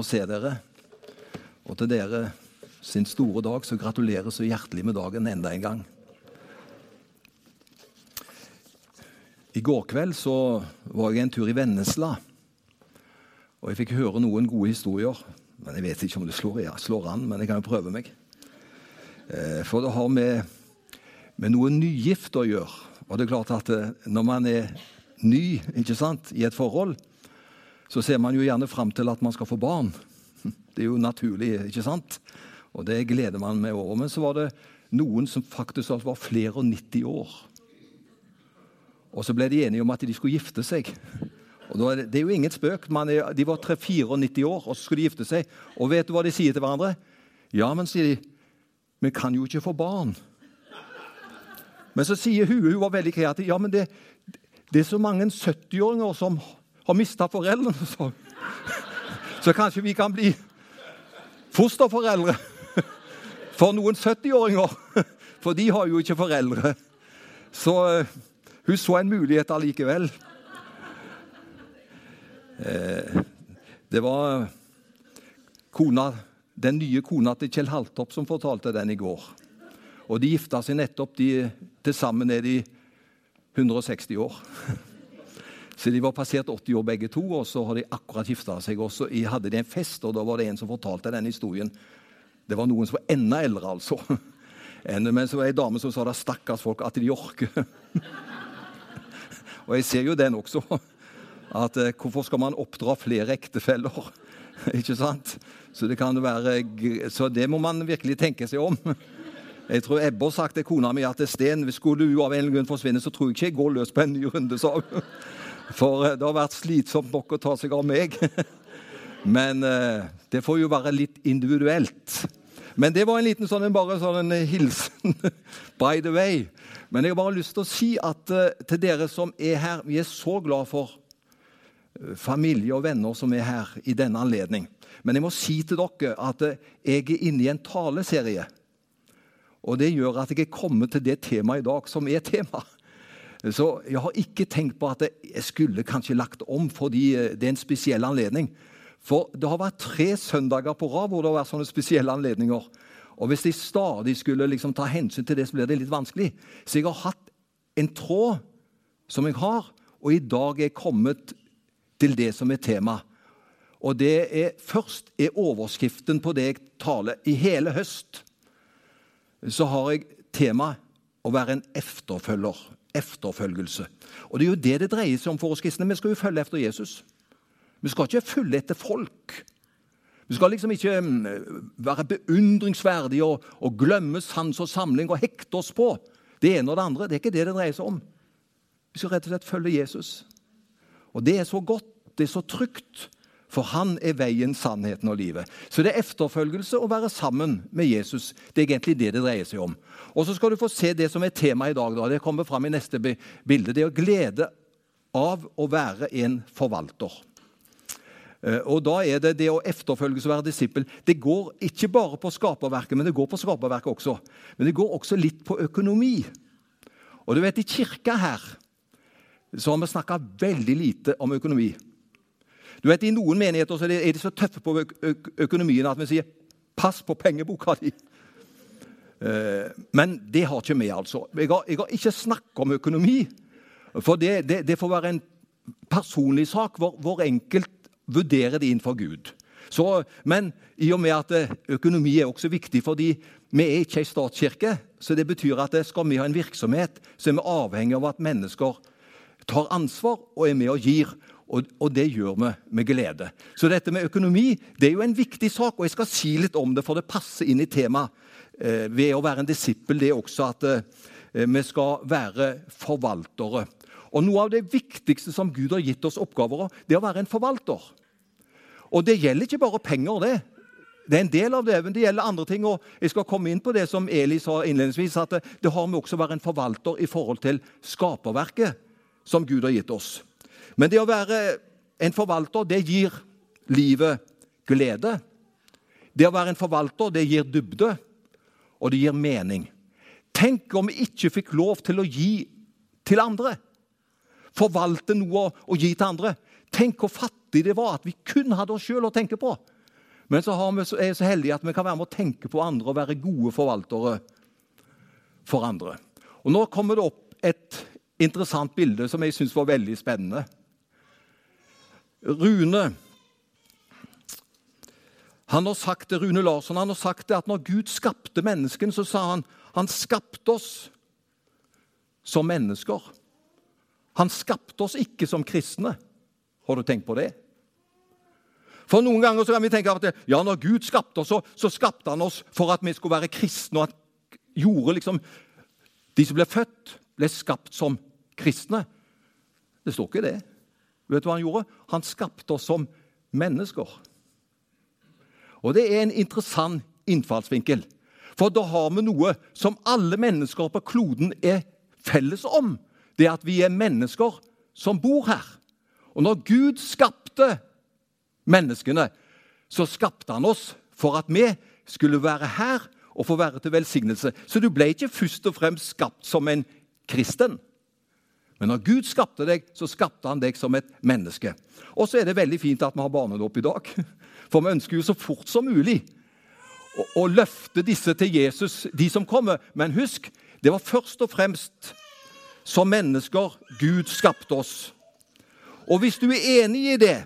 å se dere. Og til dere sin store dag, så gratulerer så hjertelig med dagen enda en gang. I går kveld så var jeg en tur i Vennesla. Og jeg fikk høre noen gode historier. Men Jeg vet ikke om det slår, ja, slår an, men jeg kan jo prøve meg. Eh, for det har med, med noe nygift å gjøre. Og det er klart at eh, når man er ny ikke sant, i et forhold, så ser man jo gjerne fram til at man skal få barn. Det er jo naturlig, ikke sant? Og det gleder man meg over. Men så var det noen som faktisk var flere og 90 år. Og så ble de enige om at de skulle gifte seg. Og det, er jo ingen spøk. Er, de var 94 år, og så skulle de gifte seg. Og vet du hva de sier til hverandre? Ja, men, sier de, vi kan jo ikke få barn. Men så sier hun, hun var veldig kreativ, ja, men det, det er så mange 70-åringer som har mista foreldrene. Så. så kanskje vi kan bli fosterforeldre for noen 70-åringer. For de har jo ikke foreldre. Så uh, hun så en mulighet allikevel. Uh, det var kona, den nye kona til Kjell Haltopp som fortalte den i går. Og de gifta seg nettopp. De til sammen er de 160 år. Så de var passert 80 år begge to, og så har de akkurat gifta seg. Og så hadde de en fest, og da var det en som fortalte den historien. Det var noen som var enda eldre, altså. Men så var det ei dame som sa da stakkars folk at de orker. og jeg ser jo den også. At eh, hvorfor skal man oppdra flere ektefeller? Ikke sant? Så det kan være Så det må man virkelig tenke seg om. Jeg tror Ebbe har sagt til kona mi at Sten, skulle du av en eller annen grunn forsvinne, så tror jeg ikke jeg går løs på en ny runde. sa hun. For eh, det har vært slitsomt nok å ta seg av meg. Men eh, det får jo være litt individuelt. Men det var en liten sånn, bare sånn en hilsen by the way. Men jeg har bare lyst til å si at til dere som er her Vi er så glad for familie og venner som er her i denne anledning. Men jeg må si til dere at jeg er inne i en taleserie. Og det gjør at jeg er kommet til det temaet i dag som er tema. Så jeg har ikke tenkt på at jeg skulle kanskje lagt om fordi eh, det er en spesiell anledning. For det har vært tre søndager på rad hvor det har vært sånne spesielle anledninger. Og hvis jeg stadig skulle liksom ta hensyn til det, så blir det litt vanskelig. Så jeg har hatt en tråd som jeg har, og i dag er jeg kommet til det som er tema. Og det er først er overskriften på det jeg taler. I hele høst så har jeg tema å være en efterfølger efterfølgelse. Og Det er jo det det dreier seg om for oss kristne. Vi skal jo følge efter Jesus. Vi skal ikke følge etter folk. Vi skal liksom ikke mm, være beundringsverdige og, og glemme sans og samling og hekte oss på det ene og det andre. Det er ikke det det dreier seg om. Vi skal rett og slett følge Jesus. Og det er så godt, det er så trygt. For han er veien, sannheten og livet. Så det er efterfølgelse å være sammen med Jesus. Det er egentlig det det dreier seg om. Og så skal du få se det som er temaet i dag. Da. Det kommer fram i neste bilde. Det er å glede av å være en forvalter. Eh, og da er det det å efterfølges og være disippel. Det går ikke bare på skaperverket, men det går på skaperverket også. Men det går også litt på økonomi. Og du vet, i kirka her så har vi snakka veldig lite om økonomi. Du vet, I noen menigheter er de så tøffe på økonomien at vi sier 'pass på pengeboka di'. Eh, men det har ikke vi, altså. Jeg har, jeg har ikke snakket om økonomi. For det, det, det, får være en personlig sak hvor, hvor enkelt vurderer det innenfor Gud. Så, men i og med at eh, økonomi er også viktig fordi vi er ikke ei statskirke, så det betyr at eh, skal vi ha en virksomhet, så er vi avhengig av at mennesker tar ansvar og er med og gir. Og, og, det gjør vi med glede. Så dette med økonomi det er jo en viktig sak, og jeg skal si litt om det, for det passer inn i temaet ved å være en disippel. Det er også at eh, vi skal være forvaltere. Og Noe av det viktigste som Gud har gitt oss oppgaver av, det er å være en forvalter. Og det gjelder ikke bare penger, det. Det er en del av det, men det gjelder andre ting. og Jeg skal komme inn på det som Eli sa innledningsvis, at det, det har med også å være en forvalter i forhold til skaperverket som Gud har gitt oss. Men det å være en forvalter, det gir livet glede. Det å være en forvalter, det gir dybde, og det gir mening. Tenk om vi ikke fikk lov til å gi til andre. Forvalte noe og gi til andre. Tenk hvor fattig det var at vi kun hadde oss sjøl å tenke på. Men så er vi så heldige at vi kan være med å tenke på andre og være gode forvaltere for andre. Og Nå kommer det opp et interessant bilde som jeg syns var veldig spennende. Rune han har sagt det, Rune Larsson han har sagt det at når Gud skapte menneskene, så sa han han skapte oss som mennesker. Han skapte oss ikke som kristne. Har du tenkt på det? For Noen ganger så kan vi tenke at ja, når Gud skapte oss, så, så skapte han oss for at vi skulle være kristne. og at gjorde liksom, De som ble født, ble skapt som kristne. Det står ikke det. Vet du hva han gjorde? Han skapte oss som mennesker. Og Det er en interessant innfallsvinkel. For da har vi noe som alle mennesker på kloden er felles om. Det er at vi er mennesker som bor her. Og når Gud skapte menneskene, så skapte han oss for at vi skulle være her og få være til velsignelse. Så du ble ikke først og fremst skapt som en kristen. Men når Gud skapte deg, så skapte han deg som et menneske. Og så er det veldig fint at vi har barnedåp i dag. For vi ønsker jo så fort som mulig å, å løfte disse til Jesus, de som kommer. Men husk, det var først og fremst som mennesker Gud skapte oss. Og hvis du er enig i det,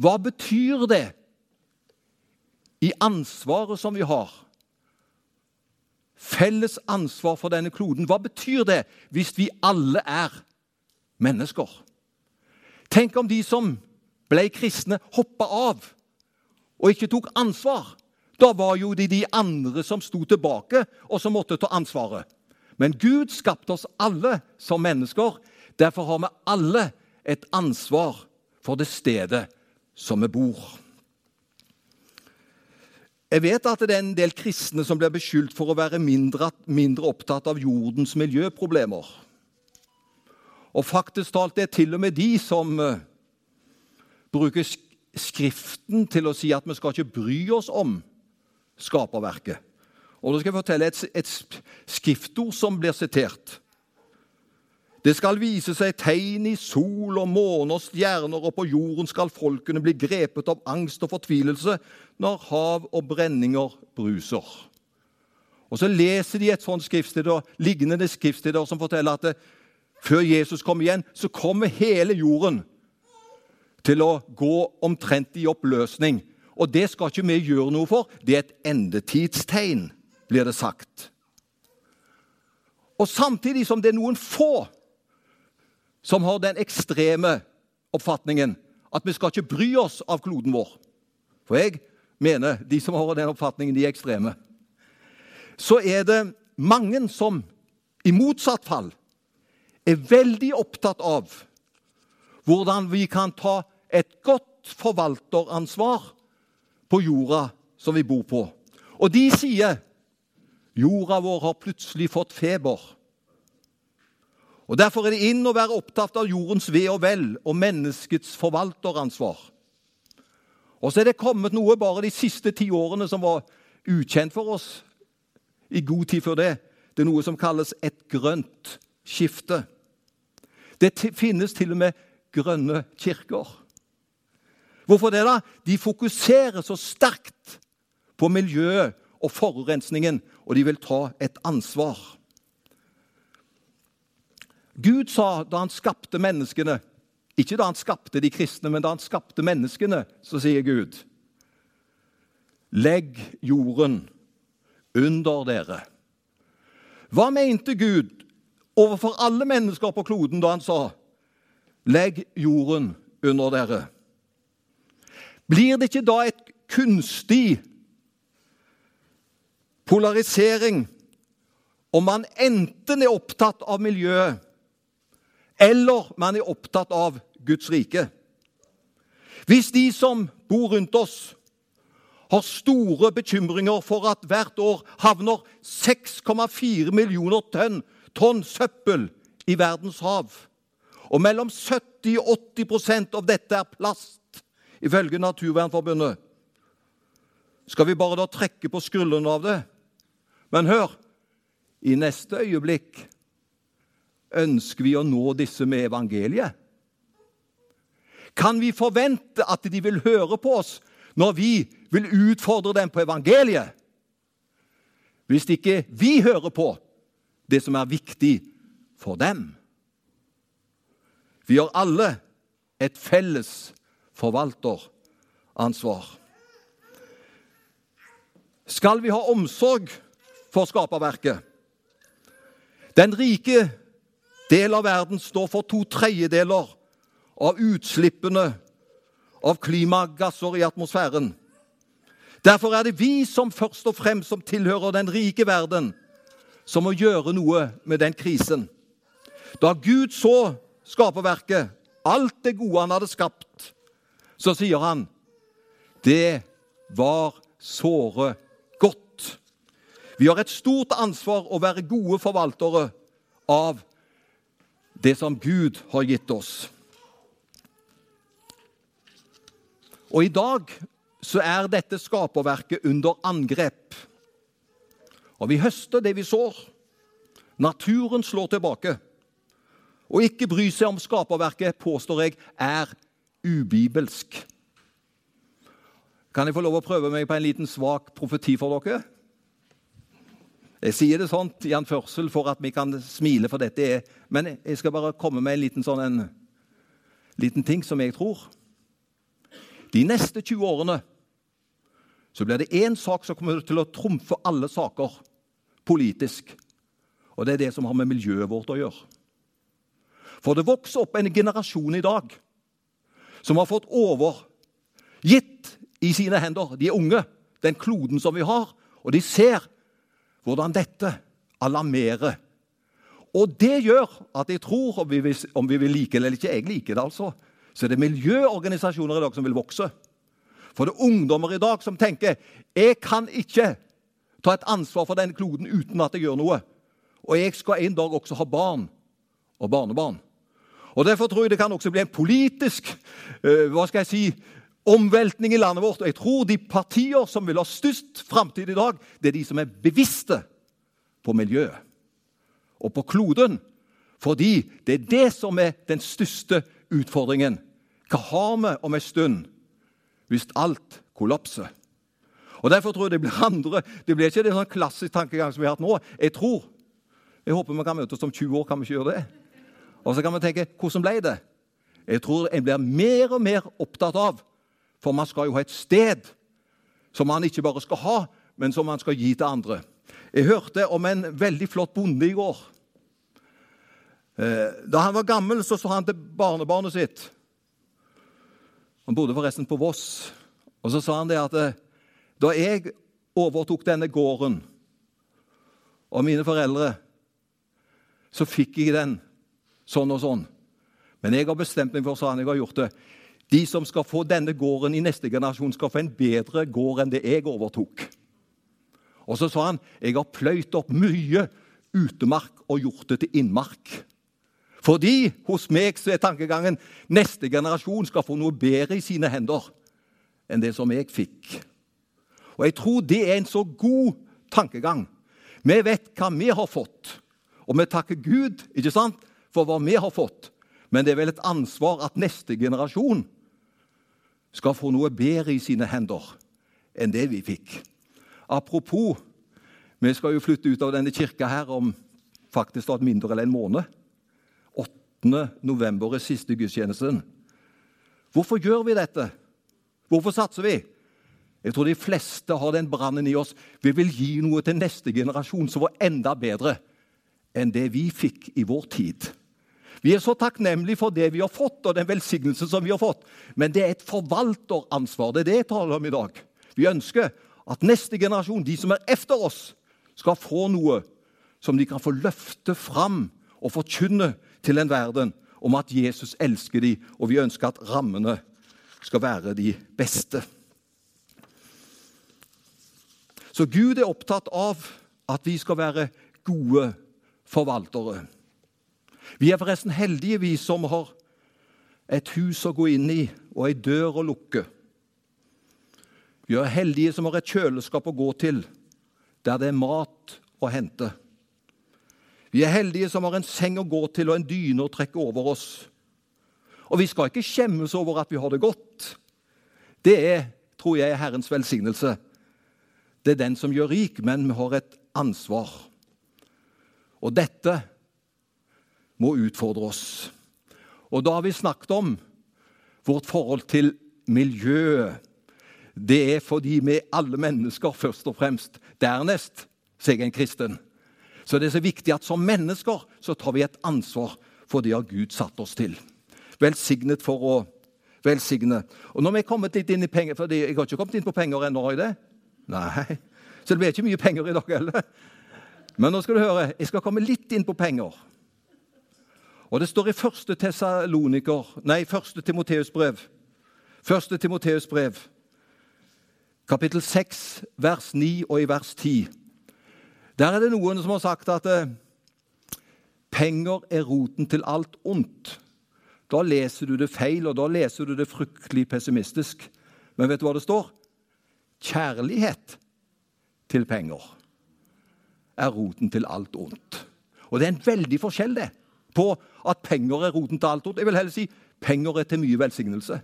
hva betyr det i ansvaret som vi har? Felles ansvar for denne kloden. Hva betyr det hvis vi alle er mennesker? Tenk om de som ble kristne, hoppa av og ikke tok ansvar. Da var jo det de andre som sto tilbake, og som måtte ta ansvaret. Men Gud skapte oss alle som mennesker. Derfor har vi alle et ansvar for det stedet som vi bor. Jeg vet at det er en del kristne som blir beskyldt for å være mindre, mindre opptatt av jordens miljøproblemer. Og faktisk talt det er til og med de som uh, bruker Skriften til å si at vi skal ikke bry oss om skaperverket. Og Nå skal jeg fortelle et, et skriftord som blir sitert. Det skal vise seg tegn i sol og måne og stjerner, og på jorden skal folkene bli grepet av angst og fortvilelse når hav og brenninger bruser. Og Så leser de et sånt skriftsted, lignende skriftsteder som forteller at det, før Jesus kommer igjen, så kommer hele jorden til å gå omtrent i oppløsning. Og det skal ikke vi gjøre noe for. Det er et endetidstegn, blir det sagt. Og samtidig som det er noen få som har den ekstreme oppfatningen at vi skal ikke bry oss av kloden vår. For jeg mener de som har den oppfatningen, de er ekstreme. Så er det mange som i motsatt fall er veldig opptatt av hvordan vi kan ta et godt forvalteransvar på jorda som vi bor på. Og de sier jorda vår har plutselig fått feber. Og Derfor er det inn å være opptatt av jordens ve og vel og menneskets forvalteransvar. Og så er det kommet noe bare de siste ti årene som var ukjent for oss i god tid før det. Det er noe som kalles et grønt skifte. Det finnes til og med grønne kirker. Hvorfor det? da? De fokuserer så sterkt på miljøet og forurensningen, og de vil ta et ansvar. Gud sa da han skapte menneskene Ikke da han skapte de kristne, men da han skapte menneskene, så sier Gud Legg jorden under dere. Hva mente Gud overfor alle mennesker på kloden da han sa Legg jorden under dere? Blir det ikke da et kunstig polarisering om man enten er opptatt av miljøet eller man er opptatt av Guds rike. Hvis de som bor rundt oss, har store bekymringer for at hvert år havner 6,4 millioner tonn, tonn søppel i verdens hav, og mellom 70 og 80% av dette er plast, ifølge Naturvernforbundet, skal vi bare da trekke på skuldrene av det? Men hør, i neste øyeblikk ønsker vi å nå disse med evangeliet? Kan vi forvente at de vil høre på oss når vi vil utfordre dem på evangeliet? Hvis ikke vi hører på det som er viktig for dem. Vi har alle et felles forvalteransvar. Skal vi ha omsorg for skaperverket? Den rike del av verden står for to tredjedeler av utslippene av klimagasser i atmosfæren. Derfor er det vi som først og fremst som tilhører den rike verden, som må gjøre noe med den krisen. Da Gud så skaperverket, alt det gode han hadde skapt, så sier han det var såre godt. Vi har et stort ansvar å være gode forvaltere av det som Gud har gitt oss. Og i dag så er dette skaperverket under angrep. Og vi høster det vi sår. Naturen slår tilbake. Å ikke bry seg om skaperverket, påstår jeg, er ubibelsk. Kan jeg få lov å prøve meg på en liten svak profeti for dere? Jeg sier det sånt i anførsel for at vi kan smile, for dette er Men jeg skal bare komme med en liten, sånn, en, liten ting som jeg tror. De neste 20 årene så blir det én sak som kommer til å trumfe alle saker politisk. Og det er det som har med miljøet vårt å gjøre. For det vokser opp en generasjon i dag som har fått overgitt i sine hender, de unge, den kloden som vi har, og de ser hvordan dette alarmerer. Og det gjør at jeg tror, om vi vil, om vi vil like det eller ikke, jeg liker det altså, så er det miljøorganisasjoner i dag som vil vokse. For det er ungdommer i dag som tenker jeg kan ikke ta et ansvar for denne kloden uten at jeg gjør noe. Og jeg skal en dag også ha barn og barnebarn. Og Derfor tror jeg det kan også bli en politisk uh, hva skal jeg si, omveltning i landet vårt. Og jeg tror de partier som vil ha størst framtid i dag, det er de som er bevisste på miljøet og på kloden. Fordi det er det som er den største utfordringen. Hva har vi om en stund hvis alt kollapser? Og Derfor tror jeg det blir andre. Det blir ikke den sånn klassisk tankegang som vi har hatt nå. Jeg tror, jeg håper vi kan møtes om 20 år, kan vi ikke gjøre det? Og så kan vi tenke hvordan ble det? Jeg tror en blir mer og mer opptatt av, for man skal jo ha et sted som man ikke bare skal ha, men som man skal gi til andre. Jeg hørte om en veldig flott bonde i går. Eh, da han var gammel, så sa han til barnebarnet sitt Han bodde forresten på Voss. Og så sa han det at eh, da jeg overtok denne gården og mine foreldre, så fikk jeg den sånn og sånn. Men jeg har bestemt meg for, han, jeg har gjort det. De som skal få denne gården i neste generasjon, skal få en bedre gård enn det jeg overtok. Og så sa han jeg har pløyd opp mye utemark og gjort det til innmark. Fordi hos meg så er tankegangen neste generasjon skal få noe bedre i sine hender enn det som jeg fikk. Og jeg tror det er en så god tankegang. Vi vet hva vi har fått, og vi takker Gud ikke sant, for hva vi har fått. Men det er vel et ansvar at neste generasjon skal få noe bedre i sine hender enn det vi fikk. Apropos, vi skal jo flytte ut av denne kirka her om faktisk mindre enn en måned. 8. november er siste gudstjenesten. Hvorfor gjør vi dette? Hvorfor satser vi? Jeg tror de fleste har den brannen i oss. Vi vil gi noe til neste generasjon som var enda bedre enn det vi fikk i vår tid. Vi er så takknemlige for det vi har fått, og den velsignelsen som vi har fått. Men det er et forvalteransvar. Det er det jeg taler om i dag. Vi ønsker at neste generasjon, de som er efter oss, skal få noe som de kan få løfte fram og forkynne til en verden om at Jesus elsker dem, og vi ønsker at rammene skal være de beste. Så Gud er opptatt av at vi skal være gode forvaltere. Vi er forresten heldige, vi som har et hus å gå inn i og ei dør å lukke. Vi er heldige som har et kjøleskap å gå til, der det er mat å hente. Vi er heldige som har en seng å gå til og en dyne å trekke over oss. Og vi skal ikke skjemmes over at vi har det godt. Det er, tror jeg, Herrens velsignelse. Det er den som gjør rik, men vi har et ansvar. Og dette må utfordre oss. Og da har vi snakket om vårt forhold til miljøet. Det er fordi vi er alle mennesker først og fremst. Dernest så jeg en kristen. Så det er så viktig at som mennesker så tar vi et ansvar for det har Gud satt oss til. Velsignet for å velsigne. Og når vi er kommet litt inn i penger, for Jeg har ikke kommet inn på penger ennå, i det? Nei. Så det blir ikke mye penger i dag heller. Men nå skal du høre, jeg skal komme litt inn på penger. Og Det står i første nei, første Timoteus brev. Første Timoteus brev, kapittel 6, vers 9 og i vers 10. Der er det noen som har sagt at eh, penger er roten til alt ondt. Da leser du det feil, og da leser du det fryktelig pessimistisk. Men vet du hva det står? Kjærlighet til penger er roten til alt ondt. Og det er en veldig forskjell det, på at penger er roten til alt ondt. Jeg vil heller si penger er til mye velsignelse.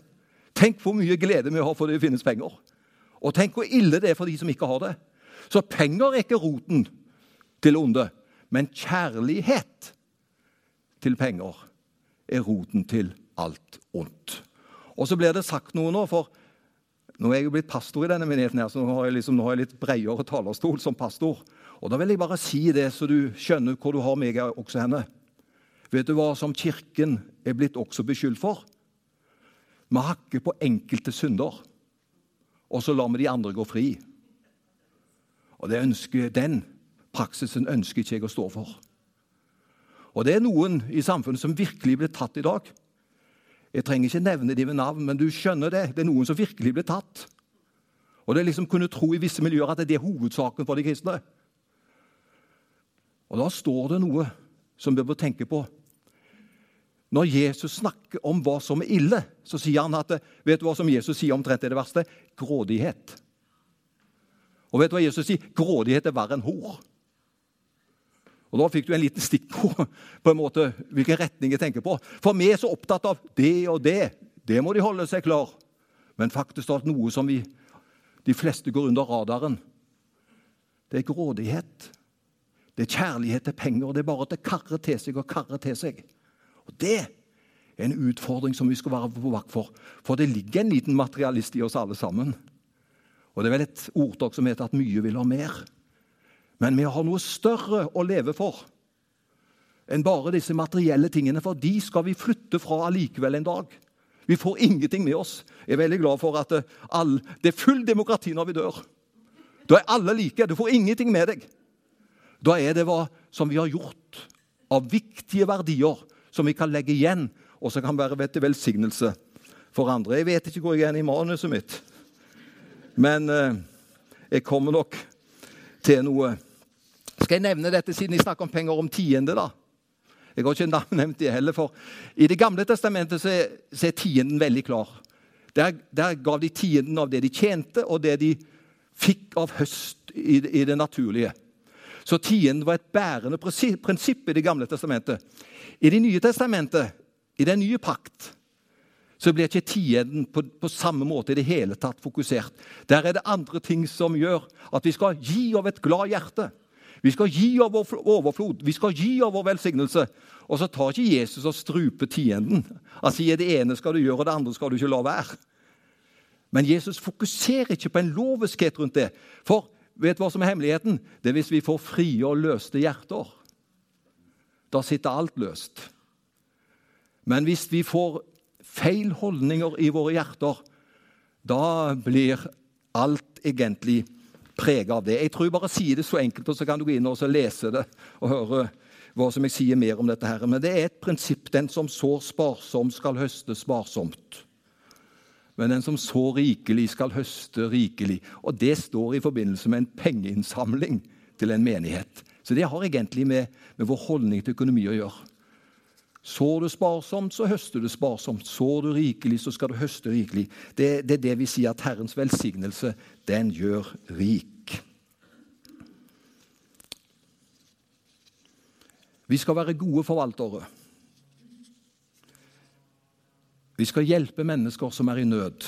Tenk hvor mye glede vi har fordi det finnes penger. Og tenk hvor ille det er for de som ikke har det. Så penger er ikke roten til onde. Men kjærlighet til penger er roten til alt ondt. Og så blir det sagt noe nå, for nå er jeg jo blitt pastor i denne menigheten, her, så nå har jeg, liksom, nå har jeg litt bredere talerstol som pastor. Og Da vil jeg bare si det, så du skjønner hvor du har meg også henne. Vet du hva som Kirken er blitt også beskyldt for? Vi hakker på enkelte synder, og så lar vi de andre gå fri. Og ønsker den praksisen ønsker ikke jeg å stå for. Og det er noen i samfunnet som virkelig blir tatt i dag. Jeg trenger ikke nevne dem ved navn, men du skjønner det. Det er noen som virkelig blir tatt. Og det er liksom kunne tro i visse miljøer at det er hovedsaken for de kristne. Og da står det noe som vi bør tenke på. Når Jesus snakker om hva som er ille, så sier han at vet du hva som Jesus sier omtrent er det verste? Grådighet. Og vet du hva Jesus sier? Grådighet er verre enn hor. Og Da fikk du en liten stikk på, på en måte, hvilken retning jeg tenker på. For vi er så opptatt av det og det. Det må de holde seg klar. Men faktisk er det noe som vi, de fleste går under radaren. Det er grådighet. Det er kjærlighet til penger. Det er bare å karre til seg og karre til seg. Og Det er en utfordring som vi skal være på vakt for. For det ligger en liten materialist i oss alle sammen. Og det er vel et ordtak som heter at mye vil ha mer. Men vi har noe større å leve for enn bare disse materielle tingene. For de skal vi flytte fra allikevel en dag. Vi får ingenting med oss. Jeg er veldig glad for at det, all, det er full demokrati når vi dør. Da er alle like. Du får ingenting med deg. Da er det hva som vi har gjort av viktige verdier som vi kan legge igjen, og som kan være til velsignelse for andre. Jeg vet ikke hvor jeg er i manuset mitt, men eh, jeg kommer nok til noe skal jeg nevne dette siden jeg snakker om penger om tiende? da? Jeg har ikke nevnt det heller, for I Det gamle testamentet så er, så er tienden veldig klar. Der, der gav de tienden av det de tjente, og det de fikk av høst i, i det naturlige. Så tienden var et bærende prinsipp i Det gamle testamentet. I Det nye testamentet, i den nye pakt, så blir ikke tienden på, på, samme måte i det hele tatt fokusert. Der er det andre ting som gjør at vi skal gi av et glad hjerte. Vi skal gi av vår overflod, vi skal gi av vår velsignelse. Og så tar ikke Jesus og struper tienden. Han sier det ene skal du gjøre, og det andre skal du ikke la være. Men Jesus fokuserer ikke på en loviskhet rundt det. For vet hva som er hemmeligheten? Det er hvis vi får frie og løste hjerter. Da sitter alt løst. Men hvis vi får feil holdninger i våre hjerter, da blir alt egentlig prega av det. Jeg tror jeg bare sier det så enkelt, og så kan du gå inn og lese det og høre hva som jeg sier mer om dette. her. Men det er et prinsipp. Den som sår sparsomt, skal høste sparsomt. Men den som så rikelig, skal høste rikelig. Og det står i forbindelse med en pengeinnsamling til en menighet. Så det har egentlig med, med vår holdning til økonomi å gjøre. Sår du sparsomt, så høster du sparsomt. Sår du rikelig, så skal du høste rikelig. Det, det er det vi sier at Herrens velsignelse, den gjør rik. Vi skal være gode forvaltere. Vi skal hjelpe mennesker som er i nød.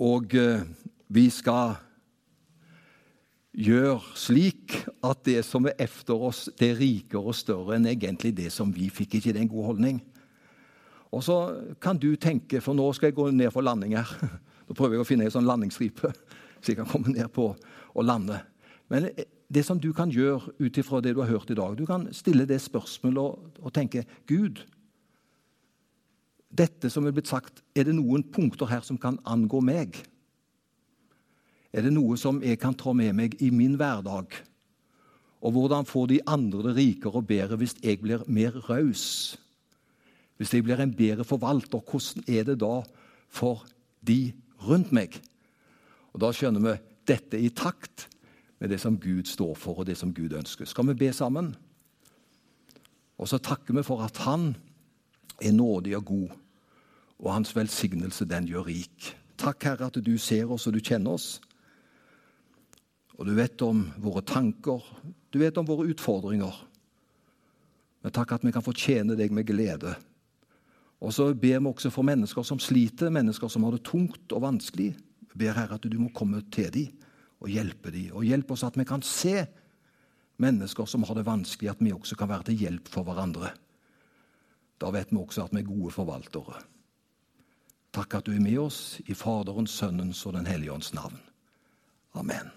Og eh, vi skal gjøre slik at det som er efter oss, det er rikere og større enn egentlig det som vi fikk. Ikke det en god holdning? Og så kan du tenke, for nå skal jeg gå ned for landing her. Da prøver jeg å finne en sånn landingsstripe, så jeg kan komme ned på og lande. Men det som du kan gjøre ut ifra det du har hørt i dag, du kan stille det spørsmålet og, og tenke Gud, dette som er blitt sagt, er det noen punkter her som kan angå meg? Er det noe som jeg kan ta med meg i min hverdag? Og hvordan får de andre det rikere og bedre hvis jeg blir mer raus? Hvis jeg blir en bedre forvalter, hvordan er det da for de rundt meg. Og Da skjønner vi dette i takt med det som Gud står for, og det som Gud ønsker. Skal vi be sammen? Og så takker vi for at Han er nådig og god, og Hans velsignelse den gjør rik. Takk, Herre, at du ser oss og du kjenner oss. Og du vet om våre tanker, du vet om våre utfordringer. Men takk at vi kan fortjene deg med glede. Og så ber vi også for mennesker som sliter, mennesker som har det tungt og vanskelig. Vi ber Herre at du må komme til dem og hjelpe dem. Og hjelp oss at vi kan se mennesker som har det vanskelig, at vi også kan være til hjelp for hverandre. Da vet vi også at vi er gode forvaltere. Takk at du er med oss i Faderens, Sønnens og Den hellige ånds navn. Amen.